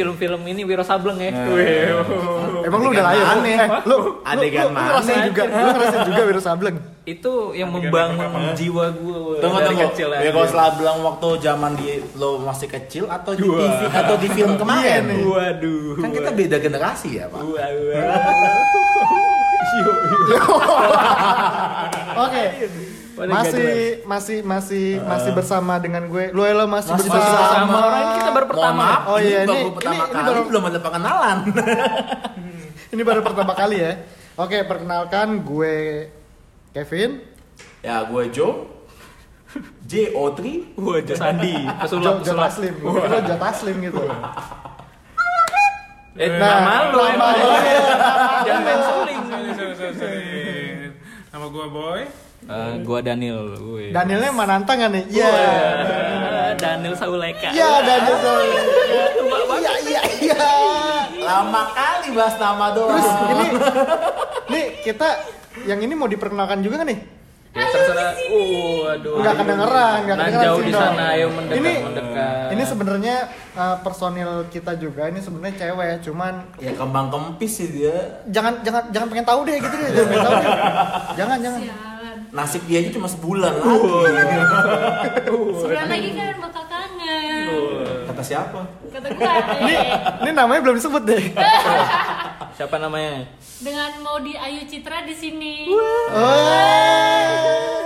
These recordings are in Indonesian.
film-film ini Wiro Sableng ya. Nah. Wih. Emang lu udah lahir? aneh. Eh, lu Adegan lu, lu, lu mana? ngerasain juga, lu ngerasain juga Wiro Sableng. Itu yang Adegan membangun pertama. jiwa gue Tunggu dari tunggu. kecil Ya kalau setelah bilang waktu zaman di lo masih kecil atau di Dua. TV atau di film kemarin? Iya nih. Waduh. Kan kita beda generasi ya, Pak. Oke. Masih masih masih masih bersama dengan gue. Lu Elo masih, Masih bersama. bersama. Orang ini kita baru pertama. maaf, Oh iya, ini, ini- ini- ini baru- belum ada pengenalan. Ini baru pertama kali ya. Oke, perkenalkan gue Kevin. ya, gue Joe. JO3 Wah, Jasandi. Jo, Pesulap, Jo pesulap. Taslim. Gue kira Jo Taslim gitu. Eh, Nah, nama lu nama emang. lu. Jangan main suling. Sorry, sorry, sorry, sorry. Nama gua Boy. Eh, gua Daniel. Wih. Danielnya Manantang kan nih? Iya. Daniel Sauleka. Iya, Daniel. Iya, iya, iya. lama kali bahas nama doang. Terus ini nih kita yang ini mau diperkenalkan juga kan nih? Ya terserah. Uh, aduh. Nggak kedengeran, nggak Nah, kedengeran jauh di sana, ayo mendekat, Ini mendekat. ini sebenarnya uh, personil kita juga ini sebenarnya cewek, cuman ya kembang kempis sih dia. jangan jangan jangan pengen tahu deh gitu deh, jangan pengen tahu deh. Jangan jangan. Sialan. Nasib dia aja cuma sebulan lagi. Sebulan lagi kan bakal kangen. Kata siapa? Kata gue Ini ini namanya belum disebut deh. Siapa namanya? dengan mau di Ayu Citra di sini. Oh.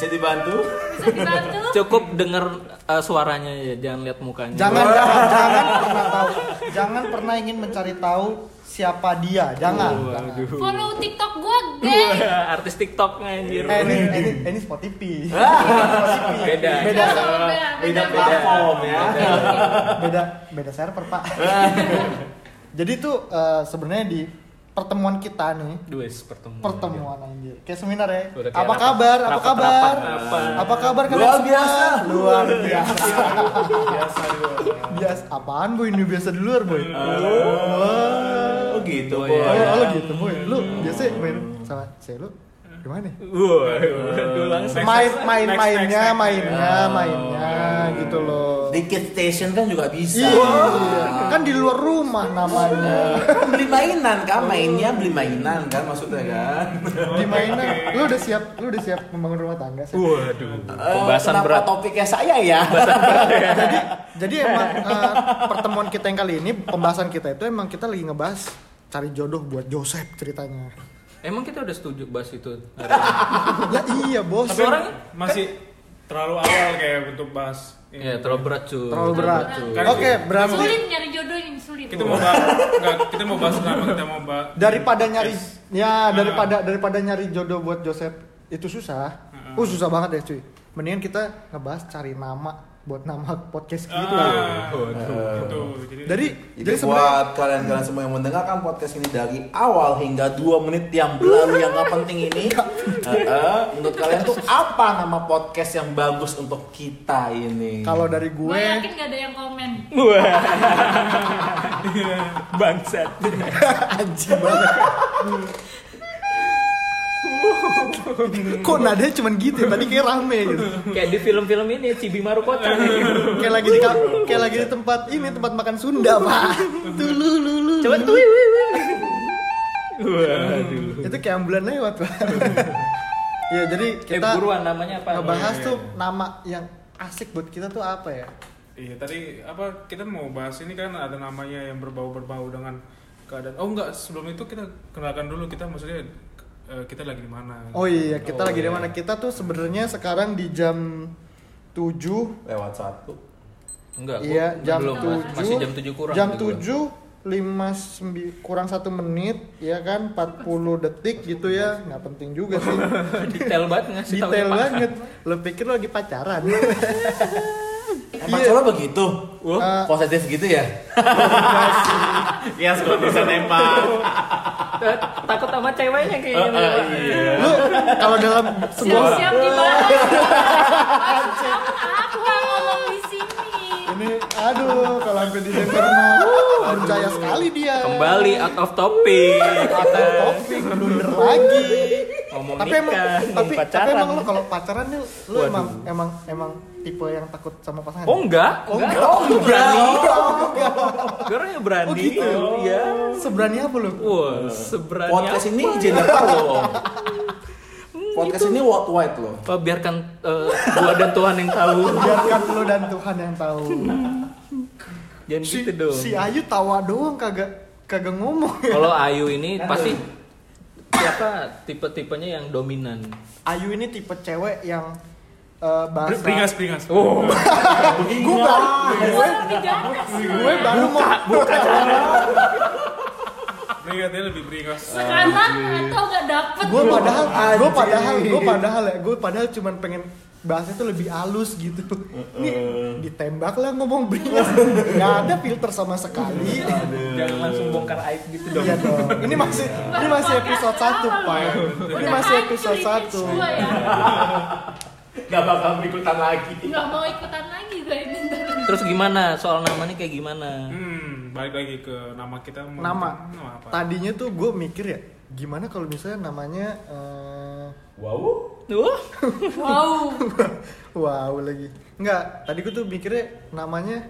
Bisa dibantu? Bisa dibantu? Cukup denger eh, suaranya ya, jangan lihat mukanya. Jangan jangan jangan pernah tahu. Jangan pernah ingin mencari tahu siapa dia. Jangan. jangan. Waduh. Follow TikTok gue, geng. Wah, artis TikTok anjir. Eh ini ini ini Spotify. Beda. Beda. Beda platform ya. beda beda server pak jadi tuh eh, sebenarnya di pertemuan kita nih. Dua pertemuan. pertemuan anjir. Kayak seminar ya. Kayak apa rapat- kabar? Apa rapat- kabar? rapat. Apa? apa kabar kalian Luar biasa. luar biasa. Biasa. Biasa apaan boy? Ini biasa di luar boy? Wah. Oh gitu, Oh, boy. oh, iya. oh, lo gitu boy. Lu biasa main sama saya lu? Gimana? Wah, langsung. main main next, mainnya next, next. mainnya mainnya gitu loh Di Kid Station kan juga bisa. Iya, kan di luar rumah namanya. Kan beli mainan kan, mainnya beli mainan kan maksudnya kan. Di mainan, lu udah siap, lu udah siap membangun rumah tangga sih. Waduh. Eh, Pembahasan kenapa berat. topiknya saya ya? jadi, jadi emang eh, pertemuan kita yang kali ini, pembahasan kita itu emang kita lagi ngebahas cari jodoh buat Joseph ceritanya. Emang kita udah setuju bahas itu? ya iya bos. Tapi orang- masih terlalu awal kayak untuk bahas ini. Ya, terlalu berat cuy. Terlalu berat. Kan Oke, berarti Sulit nyari jodoh yang sulit. Kita mau bahas enggak, kita mau bahas kenapa kita mau bahas daripada nyari, ya daripada daripada nyari jodoh buat Joseph itu susah. Oh susah banget ya cuy. Mendingan kita ngebahas cari nama buat nama podcast kita. Ah, gitu. Jadi Dari Jadi jadi buat kalian-kalian semua yang mendengarkan podcast ini dari awal hingga 2 menit yang berlalu yang gak penting ini eh, eh, Menurut kalian tuh apa nama podcast yang bagus untuk kita ini? kalau dari Gue gue yakin gak ada yang komen. Wah. Bangsat. anjing banget. Kok nadanya cuman gitu ya? Tadi kayak rame gitu. Kayak di film-film ini Cibi Marukoca. Kayak lagi di ka- kayak lagi di tempat ini tempat makan Sunda, Pak. Tuh lu lu lu. Coba tuh. Waduh. Itu kayak ambulan lewat, Pak. ya, jadi Eh, kita buruan namanya apa? ngebahas tuh nama yang asik buat kita tuh apa ya? Iya tadi apa kita mau bahas ini kan ada namanya yang berbau-berbau dengan keadaan. Oh enggak sebelum itu kita kenalkan dulu kita maksudnya eh, kita lagi di mana. Oh iya, kita Oh, lagi di iya. mana? Kita tuh sebenarnya sekarang di jam 7 Lewat satu Enggak. Iya, gua jam belum, 7. Masih jam 7 kurang. Jam gitu gua. 7 lima sembi- kurang satu menit ya kan 40 detik gitu ya nggak penting juga sih Detail banget ngasih detail banget lo pikir lo lagi pacaran Emang Iya. Begitu? Eh, Positif gitu ya? Iya, kalau bisa nembak Takut sama ceweknya kayaknya. Eh, Pak. iya. lu kalau dalam sebuah Siap-siap dibahas. Maksud kamu apa ngomong di sini? ini aduh kalau sampai di denger mah uh, berjaya sekali dia Kembali out of topic. atau topik blunder lagi ngomong tapi nikah, emang ngomong tapi, tapi pacaran. emang lu kalau pacaran nih lu Waduh. emang emang emang tipe yang takut sama pasangan Oh enggak, Oh, enggak. enggak. Oh, berani. Oh, enggak. Orangnya berani. Oh, gitu. Iya. seberani apa lu Wah, seberani Podcast apa? ini general loh. Podcast ini worldwide loh. Oh, biarkan eh, gua dan Tuhan yang tahu. biarkan lu dan Tuhan yang tahu Jangan si, gitu dong. si Ayu tawa doang kagak kagak ngomong ya Kalau Ayu ini pasti siapa tipe-tipenya yang dominan. Ayu ini tipe cewek yang eh, bahasa Beringas, beringas. Oh, gue baru gue, gue baru mau Beringasnya lebih beringas. sekarang atau nggak dapet gue padahal gue padahal gue padahal ya gue padahal cuman pengen bahasnya tuh lebih halus gitu ini ditembak lah ngomong beringas nggak ada filter sama sekali jangan langsung bongkar aib gitu dong. iya dong ini masih ini masih episode satu pak ini masih episode satu ya Gak bakal ikutan lagi. nggak mau ikutan lagi gue ini. Terus gimana? Soal namanya kayak gimana? Hmm, balik lagi ke nama kita. mau nama nama apa? tadinya tuh gue mikir ya gimana kalau misalnya namanya eh, Wow. Wah, wow wow lagi nggak tadi gue tuh mikirnya namanya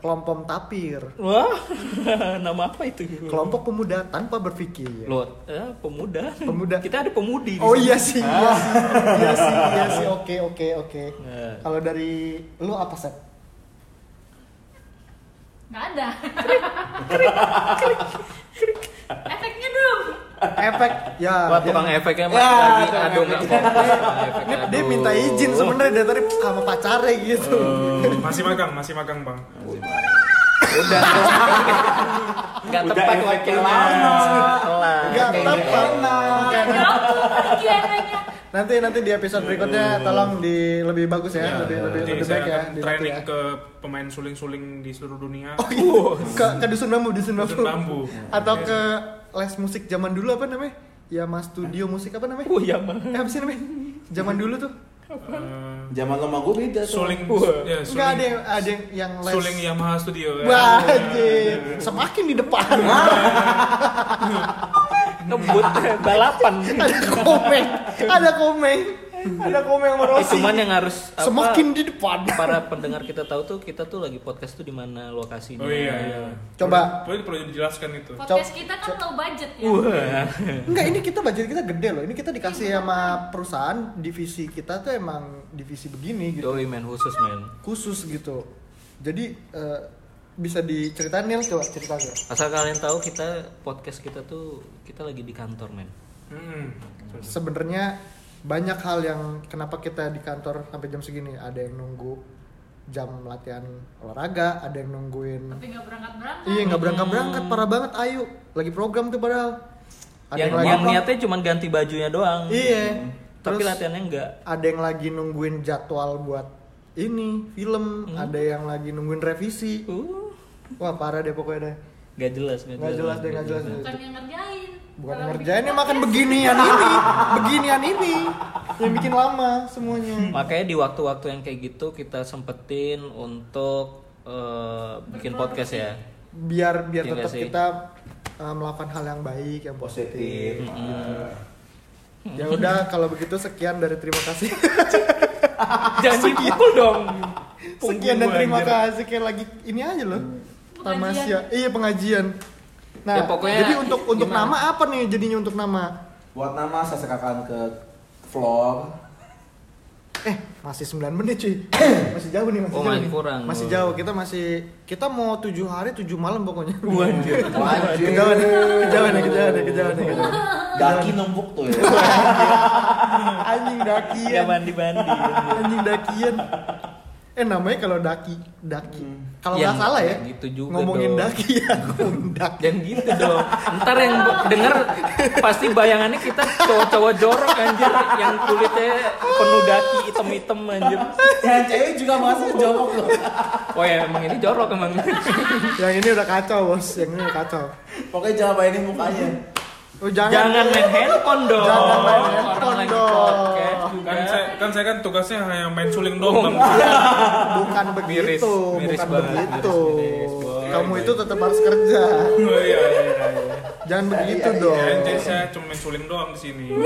kelompok tapir wah, nama apa itu? kelompok pemuda tanpa berpikir Lo, eh, pemuda. Pemuda. Kita ada pemudi. di Oh sini. iya sih, iya sih, iya sih, iya sih. Oke, oke, oke. Nah. Kalau dari lu apa sih? nggak ada efeknya dong Efek, ya. Wah, dia- tukang efeknya Ya, lagi aduh nggak Ini dia minta izin sebenarnya dari tadi sama pacarnya gitu. Masih magang, masih magang bang. Udah. Enggak Udah tepat waktunya. lama. Kayak tepat. Nanti nanti di episode berikutnya tolong di lebih bagus ya, Ya, lebih lebih Jadi lebih saya baik ya. di training ya. ke pemain suling-suling di seluruh dunia. ke ke dusun bambu, dusun bambu. Dusun bambu. Atau ke les musik zaman dulu apa namanya? Yama Studio Musik apa namanya? Oh iya mah. Eh, apa sih namanya? Zaman dulu tuh. Eh, Zaman lama gue beda tuh. suling, Wah. ya, Enggak suling, ada yang ada yang, yang les. suling Yamaha Studio. ya. Wah, anjir. Semakin di depan. Ngebut balapan. ada komeng, ada komeng, ada komeng sama Eh, cuman yang harus apa, Semakin di depan. para pendengar kita tahu tuh kita tuh lagi podcast tuh di mana lokasinya. Oh iya iya. Coba. Perlu, perlu dijelaskan itu. podcast kita kan low budget ya Wah. Enggak, ini kita budget kita gede loh. Ini kita dikasih sama perusahaan divisi kita tuh emang divisi begini gitu. Doi men khusus men. Khusus gitu. Jadi eh, bisa diceritain Nil coba cerita aja. Asal kalian tahu kita podcast kita tuh kita lagi di kantor men. Hmm. Sebenarnya banyak hal yang kenapa kita di kantor sampai jam segini. Ada yang nunggu jam latihan olahraga, ada yang nungguin tapi nggak berangkat berangkat Iya nggak berangkat berangkat parah banget Ayu lagi program tuh padahal. Ada yang yang apa? niatnya cuma ganti bajunya doang. Iya. Tapi Terus latihannya enggak. ada yang lagi nungguin jadwal buat ini film, Hmm. ada yang lagi nungguin revisi. Uh, Wah parah deh pokoknya deh. Nggak jelas, Nggak jelas deh, nggak jelas. bukan yang ngerjain Bukan Kalau ngerjain bikin ya makan beginian ini, beginian ini yang bikin lama semuanya. Makanya di waktu-waktu yang kayak gitu kita sempetin untuk eh, bikin podcast ya. Biar biar Iya nggak tetap sih? kita uh, melakukan hal yang baik, yang positif. Positif. Mm-mm. Ya udah kalau begitu sekian dari terima kasih. Jangan dipukul dong. Sekian dan terima kasih kayak lagi ini aja loh. Tamasya. Iya pengajian. Nah, Ya, pokoknya jadi untuk untuk gimana? nama apa nih jadinya untuk nama? Buat nama saya serahkan ke floor. Eh, masih 9 menit cuy. masih jauh nih, masih Oh, jauh. masih nih. kurang. Masih Oh. jauh. Kita masih kita mau 7 hari 7 malam pokoknya. Anjir. Wajib. Kejauhan nih, kejauhan nih, kejauhan nih, kejauhan nih, kejauhan. Daki numpuk tuh ya. Anjing dakian. Nggak mandi-mandi. Anjing dakian. Eh namanya kalau daki, daki. Kalau Ya, nggak salah ya. gitu juga ngomongin dong. daki ya, daki. Jangan gitu dong. Ntar yang denger pasti bayangannya kita cowok-cowok jorok anjir yang kulitnya penuh daki hitam-hitam anjir. Yang cewek juga masih jorok loh. Oh ya emang ini jorok emang. Yang ini udah kacau bos, yang ini udah kacau. Pokoknya jangan mainin mukanya. Oh jangan, Jangan main handphone dong. Jangan main Orang handphone lagi dong. podcast. Kan saya kan saya kan tugasnya hanya main suling Oh, doang bang. bukan Miris, begitu, miris bukan banget, begitu. miris, miris, kamu itu tetap harus kerja. Oh iya iya iya. iya. Jangan begitu iya, iya. dong. Ya, jadi saya cuma main suling doang di sini.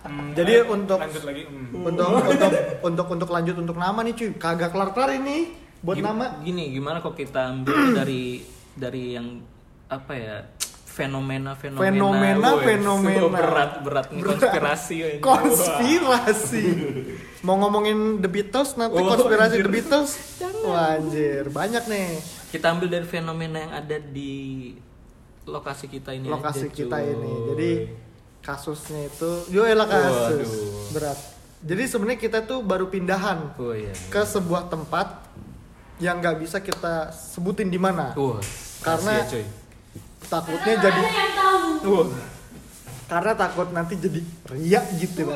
Hmm, Jadi ayo, untuk- lanjut lagi. Hmm. Untuk untuk untuk untuk lanjut untuk nama nih cuy, kagak kelar kelar ini buat Gim- nama. Gini, gimana kok kita ambil dari dari yang apa ya? fenomena fenomena Fenomena, Woi, fenomena. berat berat nih konspirasi ini. Konspirasi. Mau ngomongin The Beatles nanti Oh, konspirasi anjir. The Beatles. Wah, anjir, banyak nih kita ambil dari fenomena yang ada di lokasi kita ini lokasi aja, kita cuy. ini. Jadi kasusnya itu, yo elah kasus Waduh. berat. Jadi sebenarnya kita tuh baru pindahan oh iya ke sebuah tempat yang nggak bisa kita sebutin di mana. Karena- cuy. Takutnya Karena jadi ada yang tahu. Wah. karena takut nanti jadi ria gitu loh.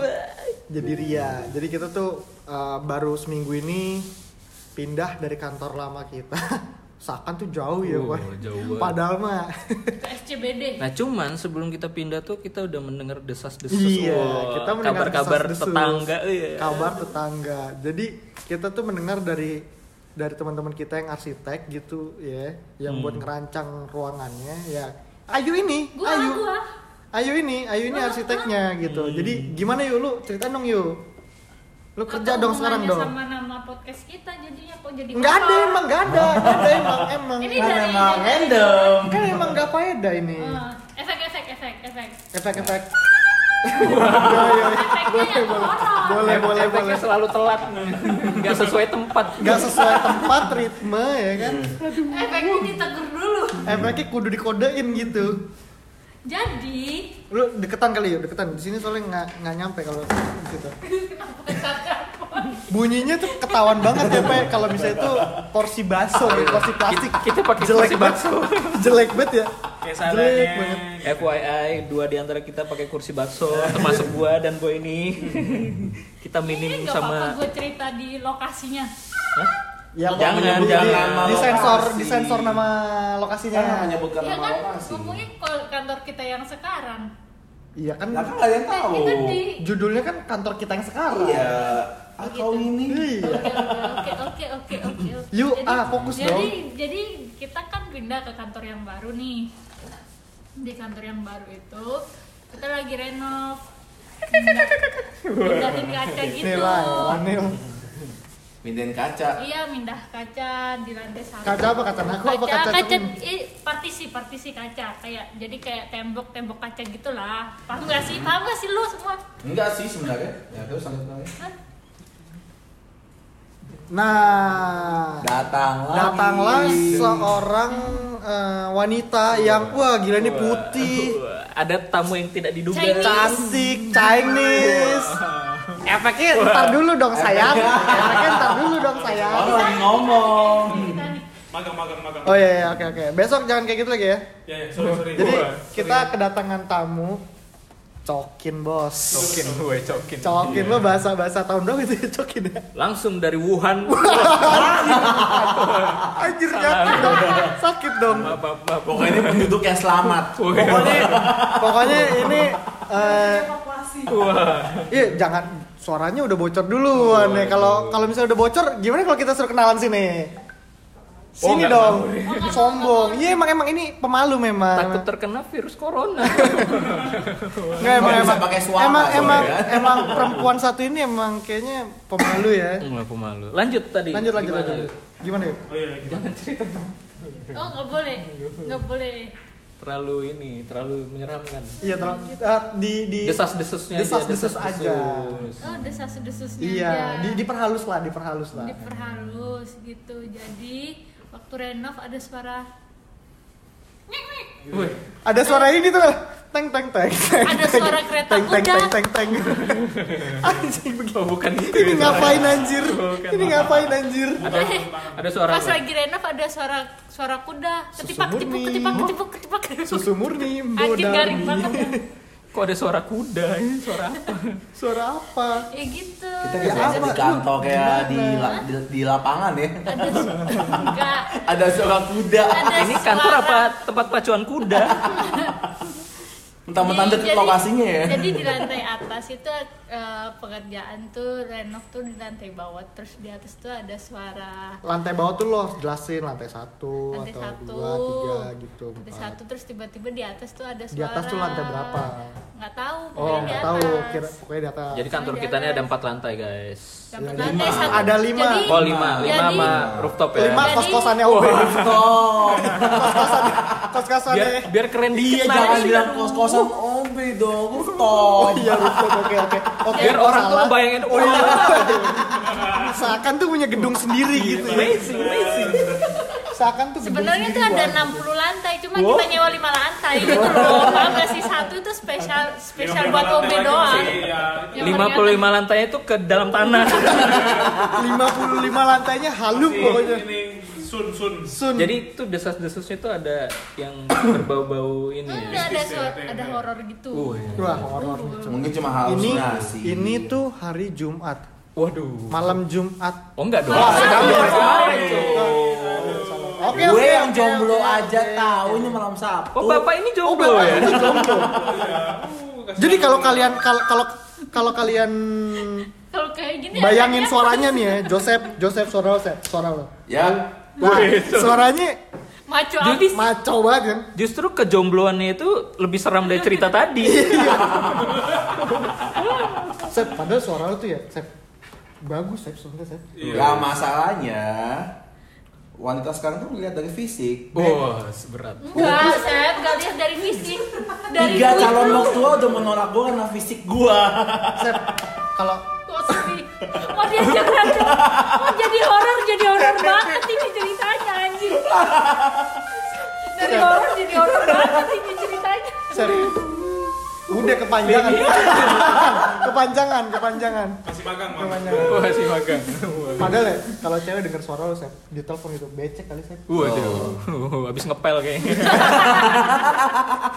Jadi ria. Jadi kita tuh uh, baru seminggu ini pindah dari kantor lama kita. Sakan tuh jauh ya, Oh, Boy. jauh banget. Padahal mah Ke SCBD. Nah cuman sebelum kita pindah tuh kita udah mendengar desas-desus Iya, wah, kita mendengar kabar-kabar tetangga iya. kabar tetangga. Jadi kita tuh mendengar dari dari teman-teman kita yang arsitek gitu ya, yang Hmm. buat ngerancang ruangannya ya. Ayu ini, Gua, Ayu. gua. Ayu ini, Ayu ini arsiteknya gitu. Jadi gimana yuk lu ceritain dong yuk. Lu kerja Apa dong sekarang dong. sama nama podcast kita jadinya kok jadi Enggak ada emang, enggak ada, enggak ada emang, emang. Ini dari emang random. Kan emang enggak faedah ini. Eh, efek efek efek efek. Efek-efek. Efeknya Boleh, boleh, Efeknya boleh. selalu telat nggak sesuai tempat Enggak sesuai tempat, ritme ya kan. Efeknya ditegur dulu. Efeknya kudu dikodein gitu. Jadi Lu deketan kali yuk, deketan. Di sini soalnya nggak nggak nyampe kalau gitu. Bunyinya tuh ketahuan banget ya, Pak. Kalau misalnya itu porsi bakso, ya, porsi plastik. Kita- kita pakai jelek bakso. jelek banget ya. Jelek banget. FYI dua di antara kita pakai kursi bakso termasuk gua dan boy ini kita ini minim nggak apa-apa sama gue cerita di lokasinya. Hah? Ya, Jangan, di- jangan. di- Di sensor, di sensor nama Kan lokasinya. menyebutkan Iya nama kan lokasi. kalau kantor kita yang sekarang. Iya kan. Nah, kan ada yang tahu. Itu di Judulnya kan kantor kita yang sekarang. Iya. Atau gitu. ini. Iya. Oke oke oke oke. Yuk, Jadi- ah, fokus jadi, dong. Jadi kita kan pindah ke kantor yang baru nih. Di kantor yang baru itu kita lagi renov. Pindahin kaca gitu. Pindahin kaca. Iya, mindah kaca di lantai satu. Kaca apa? Kaca naku apa kaca, kaca kaca cermin? eh, partisi partisi kaca kayak jadi kayak tembok tembok kaca gitulah paham gak sih paham gak sih lu semua Enggak sih sebenarnya. Ya terus. Hah? Nah, Datanglah. datanglah seorang eh, wanita yang wah gila ini putih, ada tamu yang tidak diduga Chinese. cantik, Chinese. Efeknya ntar dulu dong sayang. Efeknya ntar dulu dong sayang. Orang lagi ngomong. Magang magang magang. Oh iya, iya oke oke. Besok jangan kayak gitu lagi ya. Ya ya sorry sorry. Jadi Wah, kita kedatangan tamu Cokin bos. cokin gue cokin Cokin lo bahasa bahasa tahun berapa itu ya Cokin ya? langsung dari Wuhan Anjir sakit dong. Sakit dong. Pokoknya ini penduduk yang selamat. Pokoknya pokoknya ini eh wah iya jangan suaranya udah bocor duluan ya. Kalau kalau misalnya udah bocor gimana kalau kita suruh kenalan sini? Sini nggak dong. mau. Sombong. Iya emang emang ini pemalu memang. takut terkena virus corona Nggak, emang emang pakai suara emang emang, kan. emang perempuan satu ini emang kayaknya pemalu ya. Nggak pemalu lanjut tadi Lanjut lanjut Gimana? lanjut. Gimana yuk? Oh iya. iya. jangan cerita oh nggak boleh nggak boleh terlalu ini terlalu menyeramkan Iya terlalu eh, di di desas-desusnya aja, Desas-desus aja. desas-desus. oh desas desusnya Iya, aja di, diperhalus lah, diperhalus lah. diperhalus gitu jadi waktu renov ada suara nyek nyek Wih, Ada suara ini tuh, teng teng teng. teng, Ada suara kereta teng, teng, kuda. teng teng teng. Anjing oh bukan itu Ini ya, ngapain anjir? Bukan. Ini ngapain anjir? ada ada suara pas apa? lagi renov ada suara suara kuda ketipak ketipuk ketipak ketipuk ketipak ketipuk Susu murni, anjing garing banget. Kok ada suara kuda ini suara apa Suara apa? ya gitu Kita Ya apa? di kantor kayak di, la- di, di lapangan ya. ada enggak Ada suara kuda. Ada ini kantor apa tempat pacuan kuda Mentang-mentang Jadi- deket jadi- lokasinya ya. Jadi di lantai atas itu eh, pekerjaan tuh renov tuh di lantai bawah, terus di atas tuh ada suara Lantai bawah tuh lo harus jelasin lantai satu lantai atau satu, dua, tiga gitu. lantai empat. satu terus tiba-tiba di atas tuh ada suara. Di atas tuh lantai berapa? Nggak tahu. Oh, nggak tahu. Kira pokoknya di atas. Jadi kantor kita ini ada empat lantai guys. Dapat Ya, lantai lima. satu. Ada lima. Jadi- Oh lima, lima jadi- sama rooftop ya. lima kos kosannya Ube. Stop. Kos kosannya. Biar biar keren Iya, dikit jangan bilang kos-kosan Ombe dong. Oh Stop. iya rooftop oke oke. Oke. Biar orang tuh bayangin Oh iya. Seakan tuh punya gedung sendiri gitu ya. Amazing, amazing. Seakan tuh Sebenarnya tuh ada buat- 60 lantai, cuma Wow. kita nyewa 5 lantai gitu loh. Paham gak sih? Satu itu spesial spesial buat OB doang. Iya. Yang 55 lantai itu ke dalam tanah. 55 lantainya halu pokoknya. Ini sun sun. Sun. Jadi itu desas-desusnya tuh ada yang berbau-bau ini ya. ada suara, ada horor gitu. Uh, iya. Wah, horor Cok. Mungkin cuma Ini halusinasi. ini tuh hari Jumat. Waduh. Malam Jumat. Oh enggak dong. Wah, sudah Oke, gue yang jomblo oke, aja oke. tahu ini malam Sabtu. Oh bapak ini Oh, jomblo Bapak ya? ini jomblo. Jadi kalau kalian kalau kalau kalau kalian Kalau kayak gini bayangin suaranya nih ya, Joseph, Joseph suara lo, Seth, suara lo. Ya. Nah, suaranya maco abis. maco banget kan? Justru kejombloannya itu lebih seram dari cerita tadi. Seth, padahal suara lo tuh ya, Seth. Bagus, Seth, suara Seth. Ya masalahnya wanita sekarang tuh melihat dari fisik. Wah, berat. Enggak, saya enggak lihat dari fisik. Dari Tiga calon mertua udah menolak gue karena fisik gue. Kalau Kok sedih? Mau diajak aja. Mau jadi horor, jadi horor banget ini ceritanya anjing. Dari horor jadi horor banget ini ceritanya. Seth, udah kepanjangan. kepanjangan, kepanjangan. Masih magang, Bang. Kepanjangan. Wah, si magang. Padahal ya, kalau cewek denger suara lo, Seth, di telepon itu becek kali, Seth. Waduh, habis ngepel kayaknya.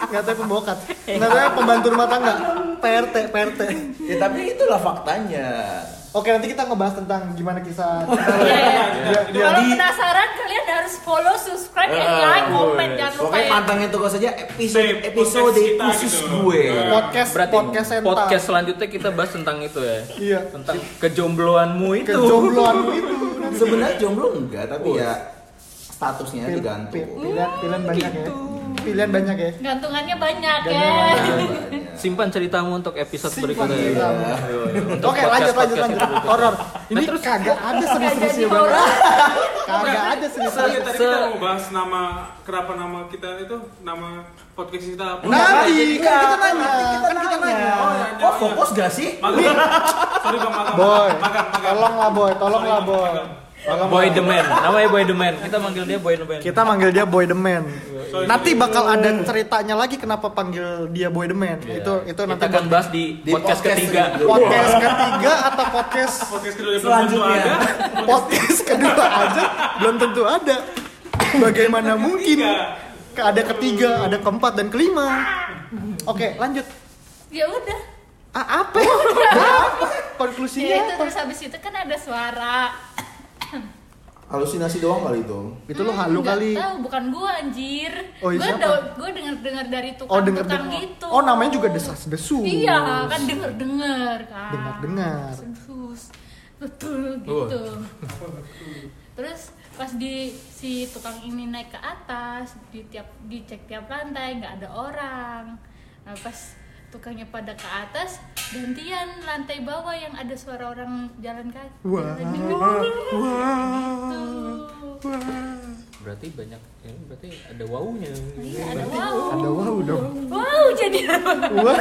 Nggak tahu pembokat. Nggak tahu pembantu rumah tangga. PRT, PRT. ya tapi itulah faktanya. Oke, nanti kita ngebahas tentang gimana kisah Iya, iya. dia, dia Kalau penasaran kalian harus follow, subscribe, and Ah, like, comment jangan lupa Pokoknya ya. pantengin terus saja episode episode podcast kita khusus gitu. gue. podcast Berarti podcast podcast selanjutnya kita bahas tentang itu ya. Iya. Tentang kejombloanmu itu. Kejombloanmu itu. Sebenarnya jomblo enggak, tapi ya statusnya digantung. pi- Pilihan, pilihan banyak ya. Pilihan banyak ya. Gantungannya banyak ya. Simpan ceritamu untuk episode Simpan berikutnya. Iya, untuk Oke, lanjut lanjut lanjut. Horor. Ini Nah, terus- kagak ada jadi banget. Kagak ada serius-serius. tadi kita mau bahas nama kenapa nama kita itu nama podcast kita apa? Nanti Iya, kan kita nanya, kita kan kita nanya. Oh, ya, Kok fokus gak sih? Boy, tolonglah boy, tolonglah boy. Boy the Man. Namanya Boy the Man. Kita manggil dia Boy the Man. Kita manggil dia Boy the Man. Nanti bakal ada ceritanya lagi kenapa panggil dia Boy the Man. Iya. Itu itu kita nanti akan bahas di, di podcast, podcast ketiga. podcast ketiga atau podcast podcast kedua yang belum tentu Selanjutnya. ada. podcast kedua aja belum tentu ada. Bagaimana mungkin Ketiga. ada ketiga, ada keempat dan kelima. Oke, lanjut. Ya udah. Ah, apa? apa? Konklusinya Ya itu apa? terus habis itu kan ada suara. Halusinasi doang kali itu. Itu lo halu Nggak kali. Tahu, bukan gua anjir. Oh, iya, gua siapa? gua dengar-dengar dari Oh, denger dengar. gitu. Oh, namanya juga desas-desus. Iya, kan denger-dengar kan. Dengar-dengar. Desas-desus. Betul gitu. Terus pas di si tukang ini naik ke atas, di tiap dicek tiap lantai nggak ada orang. Nah, pas tukangnya pada ke atas, gantian lantai bawah yang ada suara orang jalan kaki. Wah. Wah. gitu. Berarti banyak ini berarti ada wownya. Iya, ada wow. Ada wow dong. Wow, jadi Wow.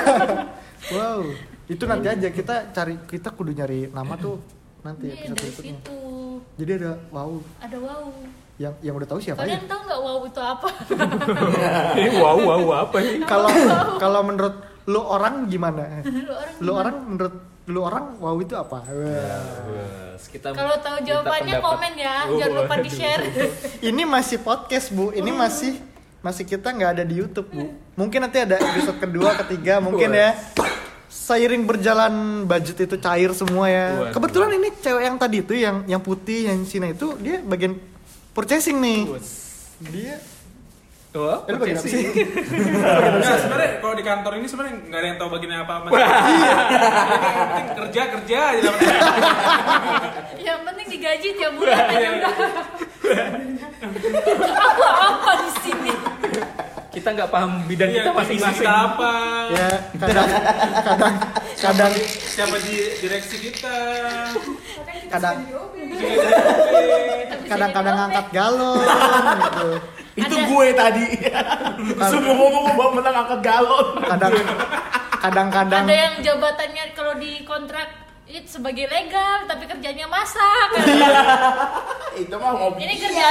Wow. Itu nanti aja kita cari kita kudu nyari nama tuh nanti Iya, episode dari berikutnya. situ. Jadi ada wow Ada wow. yang yang udah tahu siapa ya? Kalian tahu nggak wow itu apa? Ini wow wow apa ini? Kalau kalau menurut lu orang gimana? Lu orang Lu orang menurut lu orang wow itu apa? Wah. Kita Kalau tahu jawabannya pendapat. komen ya, jangan lupa di share. Ini masih podcast bu. Ini masih masih kita nggak ada di YouTube bu. Mungkin nanti ada episode kedua, ketiga mungkin ya. Seiring berjalan budget itu cair semua ya. Waduh. Kebetulan ini cewek yang tadi itu yang yang putih yang Cina itu dia bagian purchasing nih. Dia Oh, Eh, lu bagian apa sih? Nah, sebenarnya kalau di kantor ini sebenarnya nggak ada yang tahu bagiannya apa apa. Yang penting kerja kerja aja. Yang penting digaji tiap bulan aja udah. Aku apa di sini? Kita nggak paham bidang Iya, kita masing-masing. kita apa? ya kadang kadang kadang Siapa di direksi kita? Kadang kadang-kadang jadi angkat galon gitu Itu Ada- gue tadi. Suruh ngomong ngomong menang angkat galon. kadang kadang-kadang Ada yang jabatannya kalau di kontrak itu sebagai legal tapi kerjanya masak. Itu mah ngopi. Ini kerja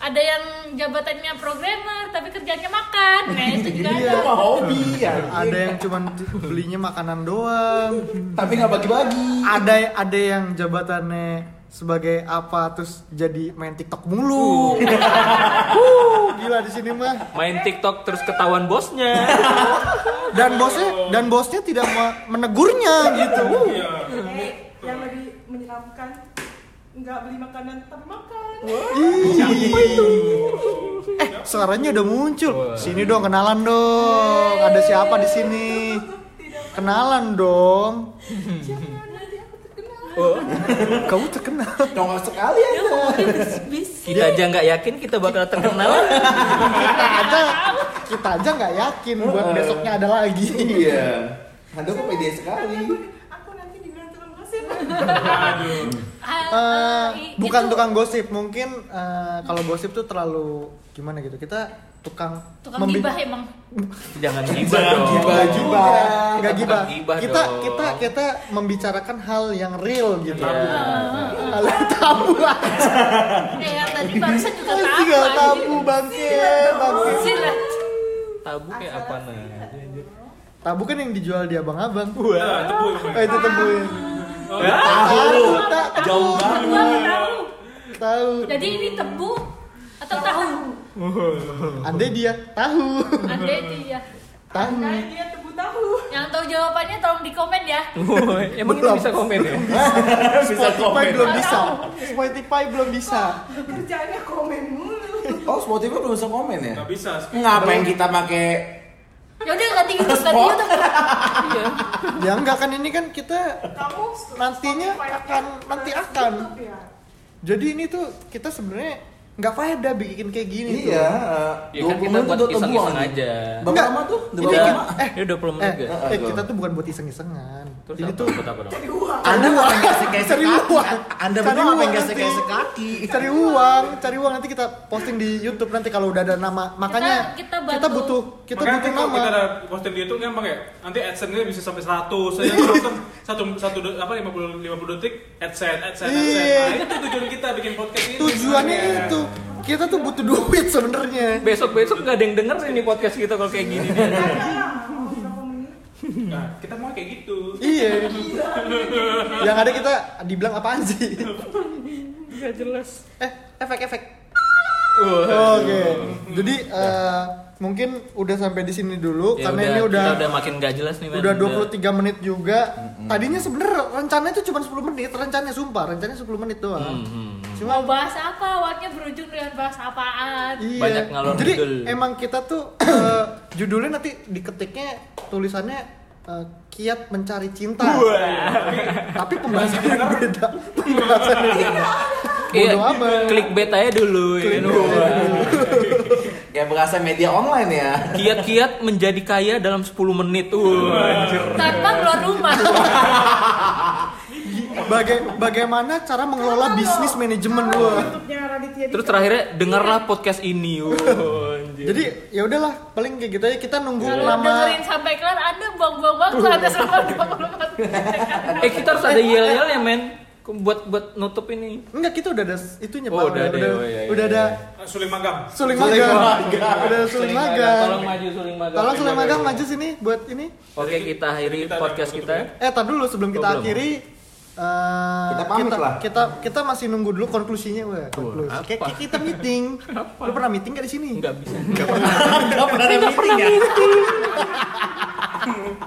ada yang jabatannya programmer tapi kerjanya makan. Nah, itu juga Itu ada. hobi ya. ada yang cuman belinya makanan doang Tapi nggak bagi-bagi. ada ada yang jabatannya sebagai apa terus jadi main TikTok mulu. Uh, gila di sini mah. Main TikTok terus ketahuan bosnya. Dan bosnya dan bosnya tidak me- menegurnya gitu. Uh. Iya. Yang lebih menyeramkan nggak beli makanan tapi makan. Eh, suaranya udah muncul. Sini dong kenalan dong. Ada siapa di sini? Kenalan dong. Kamu terkenal. Congok sekali Ya. Kita aja nggak yakin kita bakal terkenal. Kita aja kita aja nggak yakin buat besoknya ada lagi. Iya. Anda kok pede sekali. Aku nanti dibilang tukang gosip. Aduh. Ah, Eh, ah, i- bukan itu tukang gosip, mungkin eh, kalau gosip tuh terlalu gimana gitu. Kita tukang tukang membi- gibah emang. Jangan gibah dong. gibah juga. Nggak gibah. Kita dong. kita kita membicarakan hal yang real gitu. Iya. Hal yang tabu aja. Eh, yang tadi barusan juga anjing. tabu bangke, bangke. Tabu kayak apa nah? Tabu kan yang dijual di abang-abang. Nah, itu gue. Oh. Tahu. Tak Jauh banget. Gua tahu. tahu. Jadi ini tebu atau tahu? Andai dia tahu. Andai dia. Tahu. Nah, dia tebu tahu. Yang tahu jawabannya tolong di komen ya. Woi, Emang Belum. bisa komen ya? Bisa Spotify komen. belum bisa. Spotify belum bisa. Kerjaannya komen mulu. Oh, Spotify belum bisa komen ya? Nggak bisa. Ngapain kita pakai Ya udah ganti YouTube ganti Spot. YouTube. Iya. Ya enggak kan ini kan kita Kamu Nantinya akan- nanti akan. Ya? jadi ini tuh kita sebenarnya nggak faedah bikin kayak gini tuh. Iya, Ya kan kita buat iseng-iseng aja. Berapa Enggak. lama tuh? Udah berapa lama? eh, Ini 20 menit eh, ya? eh, kita tuh bukan buat iseng-isengan. Terus Jadi apa? tuh Buat apa dong? Anda ngapain gesek-gesek cari kaki? uang. Anda Cari berdua ngapain uang gesek-gesek nanti. kaki? Cari uang, cari uang nanti kita posting di YouTube nanti kalau udah ada nama. Makanya kita kita, bantu. butuh kita Makanya butuh kalau nama. kita ada posting di YouTube gampang ya. Nanti AdSense-nya bisa sampai 100. Saya nonton satu satu apa 50 50 detik AdSense AdSense AdSense. Iya. Nah, itu tujuan kita bikin podcast ini. Tujuannya sebenarnya. itu. Kita tuh butuh duit sebenarnya. Besok-besok nggak ada yang denger ini podcast kita kalau kayak gini. Mau? Nah, kita mau kayak gitu. Iya. Yang ada kita dibilang apaan sih? Gak jelas. Eh, efek-efek. Oke. Jadi eh, mungkin udah sampai di sini dulu Ya karena ini udah kita udah makin gak jelas nih udah 23 menit juga. Tadinya sebenarnya rencananya itu cuma 10 menit, rencananya sumpah, rencananya 10 menit doang. Hmm, hmm. Cuma Mau bahas apa? Awalnya berujung dengan bahas apaan? Iya. Banyak ngalor Jadi ngidul. emang kita tuh eh, judulnya nanti diketiknya tulisannya eh, kiat mencari cinta. Tapi pembahasannya beda. Pembahasannya beda. Iya, amat. clickbait aja dulu. ya. Ya berasa media online ya. Kiat-kiat menjadi kaya dalam 10 menit. Anjir. Tanpa keluar rumah. Baga- bagaimana cara mengelola bisnis manajemen Raditya Terus terakhirnya dengarlah podcast ini. Anjir. Jadi ya udahlah, paling kayak gitu aja kita nunggu Kalau nama. dengerin sampai kelar, Anda buang-buang waktu Anda selama 24 menit. eh kita harus ada yel-yel ya men. Buat buat nutup ini. Enggak, kita udah ada itunya Oh, Pak. udah ada, udah, oh, iya, iya, udah ada Suling magang. suling Suling magang. magang. Udah suling magang. Tolong maju suling magang. Tolong suling magang maju sini buat ini. Oke kita akhiri Kita ada podcast kita. ya. Eh, tar dulu sebelum kita Oh, belum. akhiri eh, Kita pamit kita, lah. kita kita masih nunggu dulu konklusinya, wah. Konklusi. apa? Kayak kayak kita meeting. Lu pernah meeting gak di sini? Enggak bisa. Enggak pernah ada meeting ya.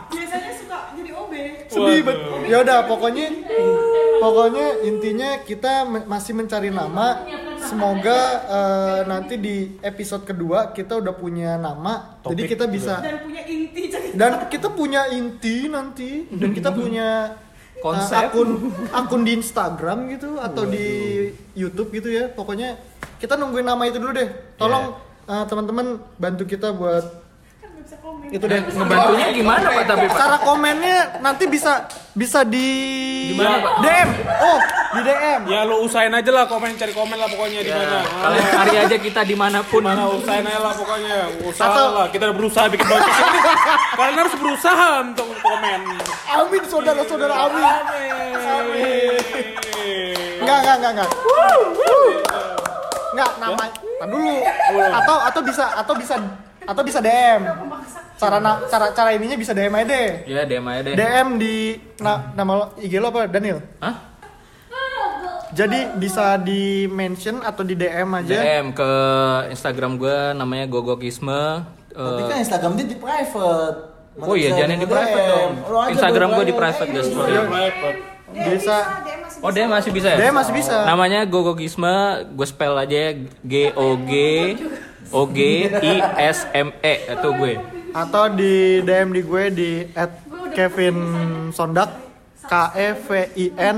Biasanya suka jadi OB. Sedih banget. Ya udah, pokoknya pokoknya intinya kita masih mencari nama semoga eh, nanti di episode kedua kita udah punya nama jadi Topik kita bisa dan punya inti cerita dan kita punya inti nanti dan kita punya eh, Konsep. akun akun di Instagram gitu atau di YouTube gitu ya. Pokoknya kita nungguin nama itu dulu deh. Tolong eh, teman-teman bantu kita buat kan nggak bisa komen itu deh Ngebantunya gimana Pak tapi Pak? cara komennya nanti bisa bisa di Di mana, Pak? DM oh di DM Ya lo usahain aja lah komen cari komen lah pokoknya di mana. Kalian cari aja kita di mana pun. Mana usahain aja lah pokoknya. Usaha Atau- lah. Kita udah berusaha bikin podcast ini. Kalian harus berusaha untuk komen. amin saudara-saudara amin Amin. Enggak, enggak, enggak, enggak. Enggak, nama dulu. Atau atau bisa atau bisa atau bisa DM. Cara na- cara cara ininya bisa DM aja deh. Ya DM aja deh. DM di na- nama lo IG lo apa Daniel? Hah? Jadi bisa di mention atau di DM aja. DM ke Instagram gue namanya Gogokisme. Tapi Eh, kan Instagram dia di private. Mana Oh iya, jangan di DM? private dong. Instagram gua di private, guys. iya. Bisa. oh DM masih bisa ya? DM masih bisa. Namanya Gogokisme, gue spell aja G O G O G I S M E itu gue. Atau di DM di gue di @kevin sondak K E V I N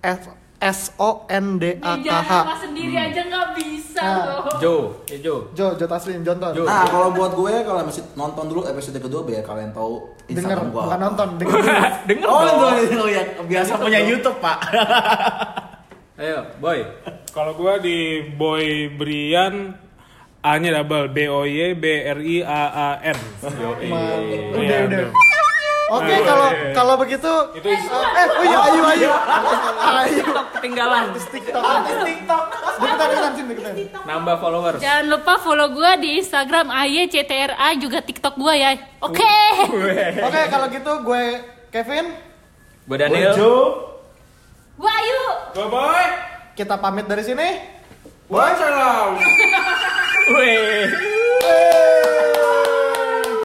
S S O N D A K Jangan H. sendiri aja nggak bisa Nah. loh. Jo, ya Jo. Jo, Jo Taslim, Jonton. Jo. Nah, kalau buat gue kalau masih nonton dulu episode kedua biar kalian tahu Denger, Instagram gua. bukan nonton, denger dulu. Dengar Oh, itu ya biasa punya YouTube, Pak. Ayo, boy. Kalau gua di Boy Brian A-nya double B O Y B R I A A N. Iya, udah udah udah. oke Nah, kalau iya. kalau begitu Itu eh oh iya ayo ayo ayo Ketinggalan. TikTok TikTok deketan deketan sini deketan Nambah followers. Jangan lupa follow gue di Instagram AYCTRA juga TikTok gue ya. Oke. oke kalau gitu gue Kevin Gue Daniel. Gue Ayu. Bye bye. kita pamit dari sini Wassalam. 喂。